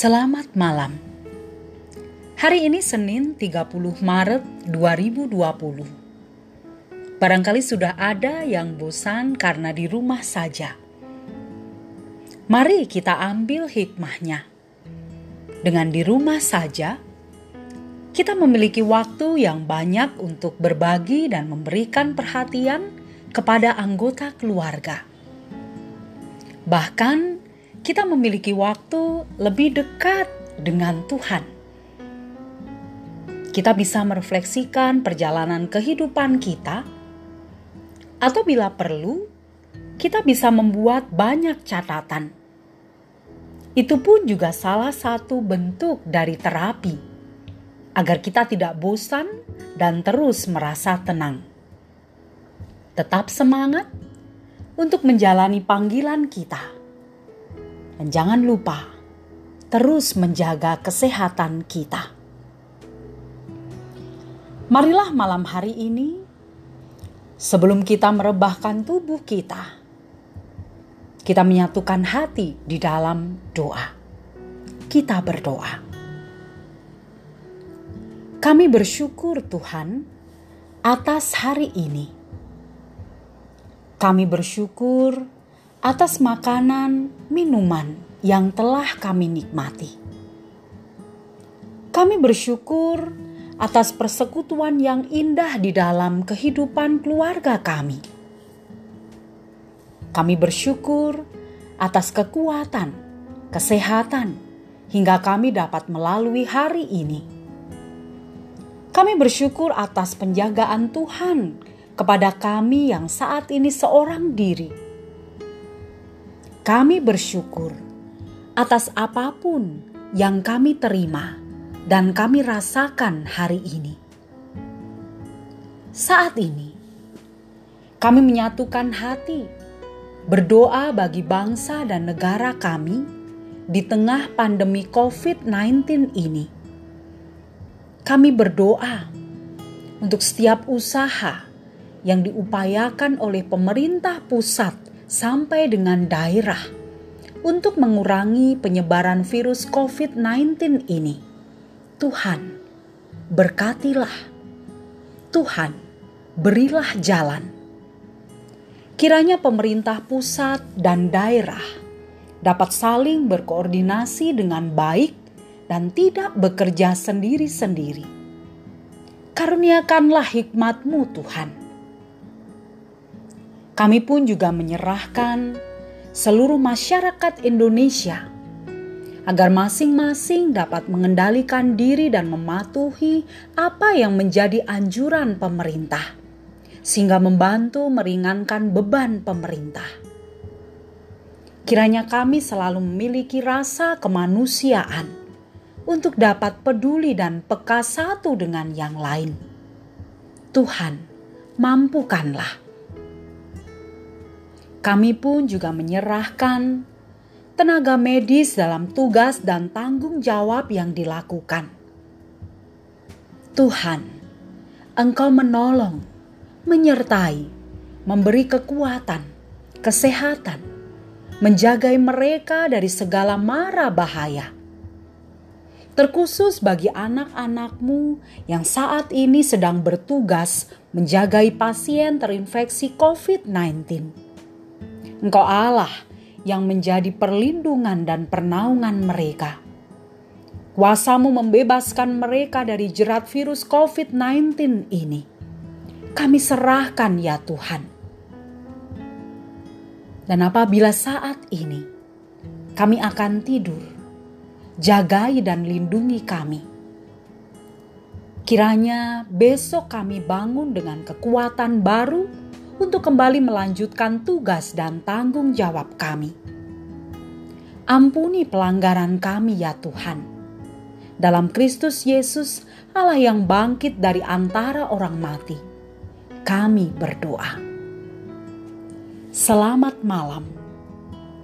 Selamat malam. Hari ini Senin 30 Maret 2020. Barangkali sudah ada yang bosan karena di rumah saja. Mari kita ambil hikmahnya. Dengan di rumah saja, kita memiliki waktu yang banyak untuk berbagi dan memberikan perhatian kepada anggota keluarga. Bahkan kita memiliki waktu lebih dekat dengan Tuhan. Kita bisa merefleksikan perjalanan kehidupan kita, atau bila perlu, kita bisa membuat banyak catatan. Itu pun juga salah satu bentuk dari terapi, agar kita tidak bosan dan terus merasa tenang. Tetap semangat untuk menjalani panggilan kita dan jangan lupa terus menjaga kesehatan kita. Marilah malam hari ini, sebelum kita merebahkan tubuh kita, kita menyatukan hati di dalam doa. Kita berdoa. Kami bersyukur Tuhan atas hari ini. Kami bersyukur atas makanan, minuman yang telah kami nikmati. Kami bersyukur atas persekutuan yang indah di dalam kehidupan keluarga kami. Kami bersyukur atas kekuatan, kesehatan, hingga kami dapat melalui hari ini. Kami bersyukur atas penjagaan Tuhan kepada kami yang saat ini seorang diri kami bersyukur atas apa pun yang kami terima dan kami rasakan hari ini. Saat ini, kami menyatukan hati, berdoa bagi bangsa dan negara kami di tengah pandemi COVID-19 ini. Kami berdoa untuk setiap usaha yang diupayakan oleh pemerintah pusat sampai dengan daerah untuk mengurangi penyebaran virus COVID-19 ini. Tuhan, berkatilah. Tuhan, berilah jalan. Kiranya pemerintah pusat dan daerah dapat saling berkoordinasi dengan baik dan tidak bekerja sendiri-sendiri. Karuniakanlah hikmat-Mu Tuhan kami pun juga menyerahkan seluruh masyarakat Indonesia agar masing-masing dapat mengendalikan diri dan mematuhi apa yang menjadi anjuran pemerintah, sehingga membantu meringankan beban pemerintah. Kiranya kami selalu memiliki rasa kemanusiaan untuk dapat peduli dan peka satu dengan yang lain. Tuhan, mampukanlah kami pun juga menyerahkan tenaga medis dalam tugas dan tanggung jawab yang dilakukan. Tuhan, Engkau menolong, menyertai, memberi kekuatan, kesehatan, menjagai mereka dari segala mara bahaya. Terkhusus bagi anak-anakmu yang saat ini sedang bertugas menjagai pasien terinfeksi COVID-19 Engkau Allah yang menjadi perlindungan dan pernaungan mereka. Kuasamu membebaskan mereka dari jerat virus COVID-19 ini. Kami serahkan ya Tuhan. Dan apabila saat ini kami akan tidur, jagai dan lindungi kami. Kiranya besok kami bangun dengan kekuatan baru untuk kembali melanjutkan tugas dan tanggung jawab kami. Ampuni pelanggaran kami, ya Tuhan. Dalam Kristus Yesus, Allah yang bangkit dari antara orang mati, kami berdoa. Selamat malam,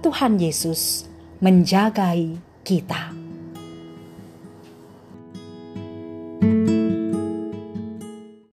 Tuhan Yesus menjagai kita.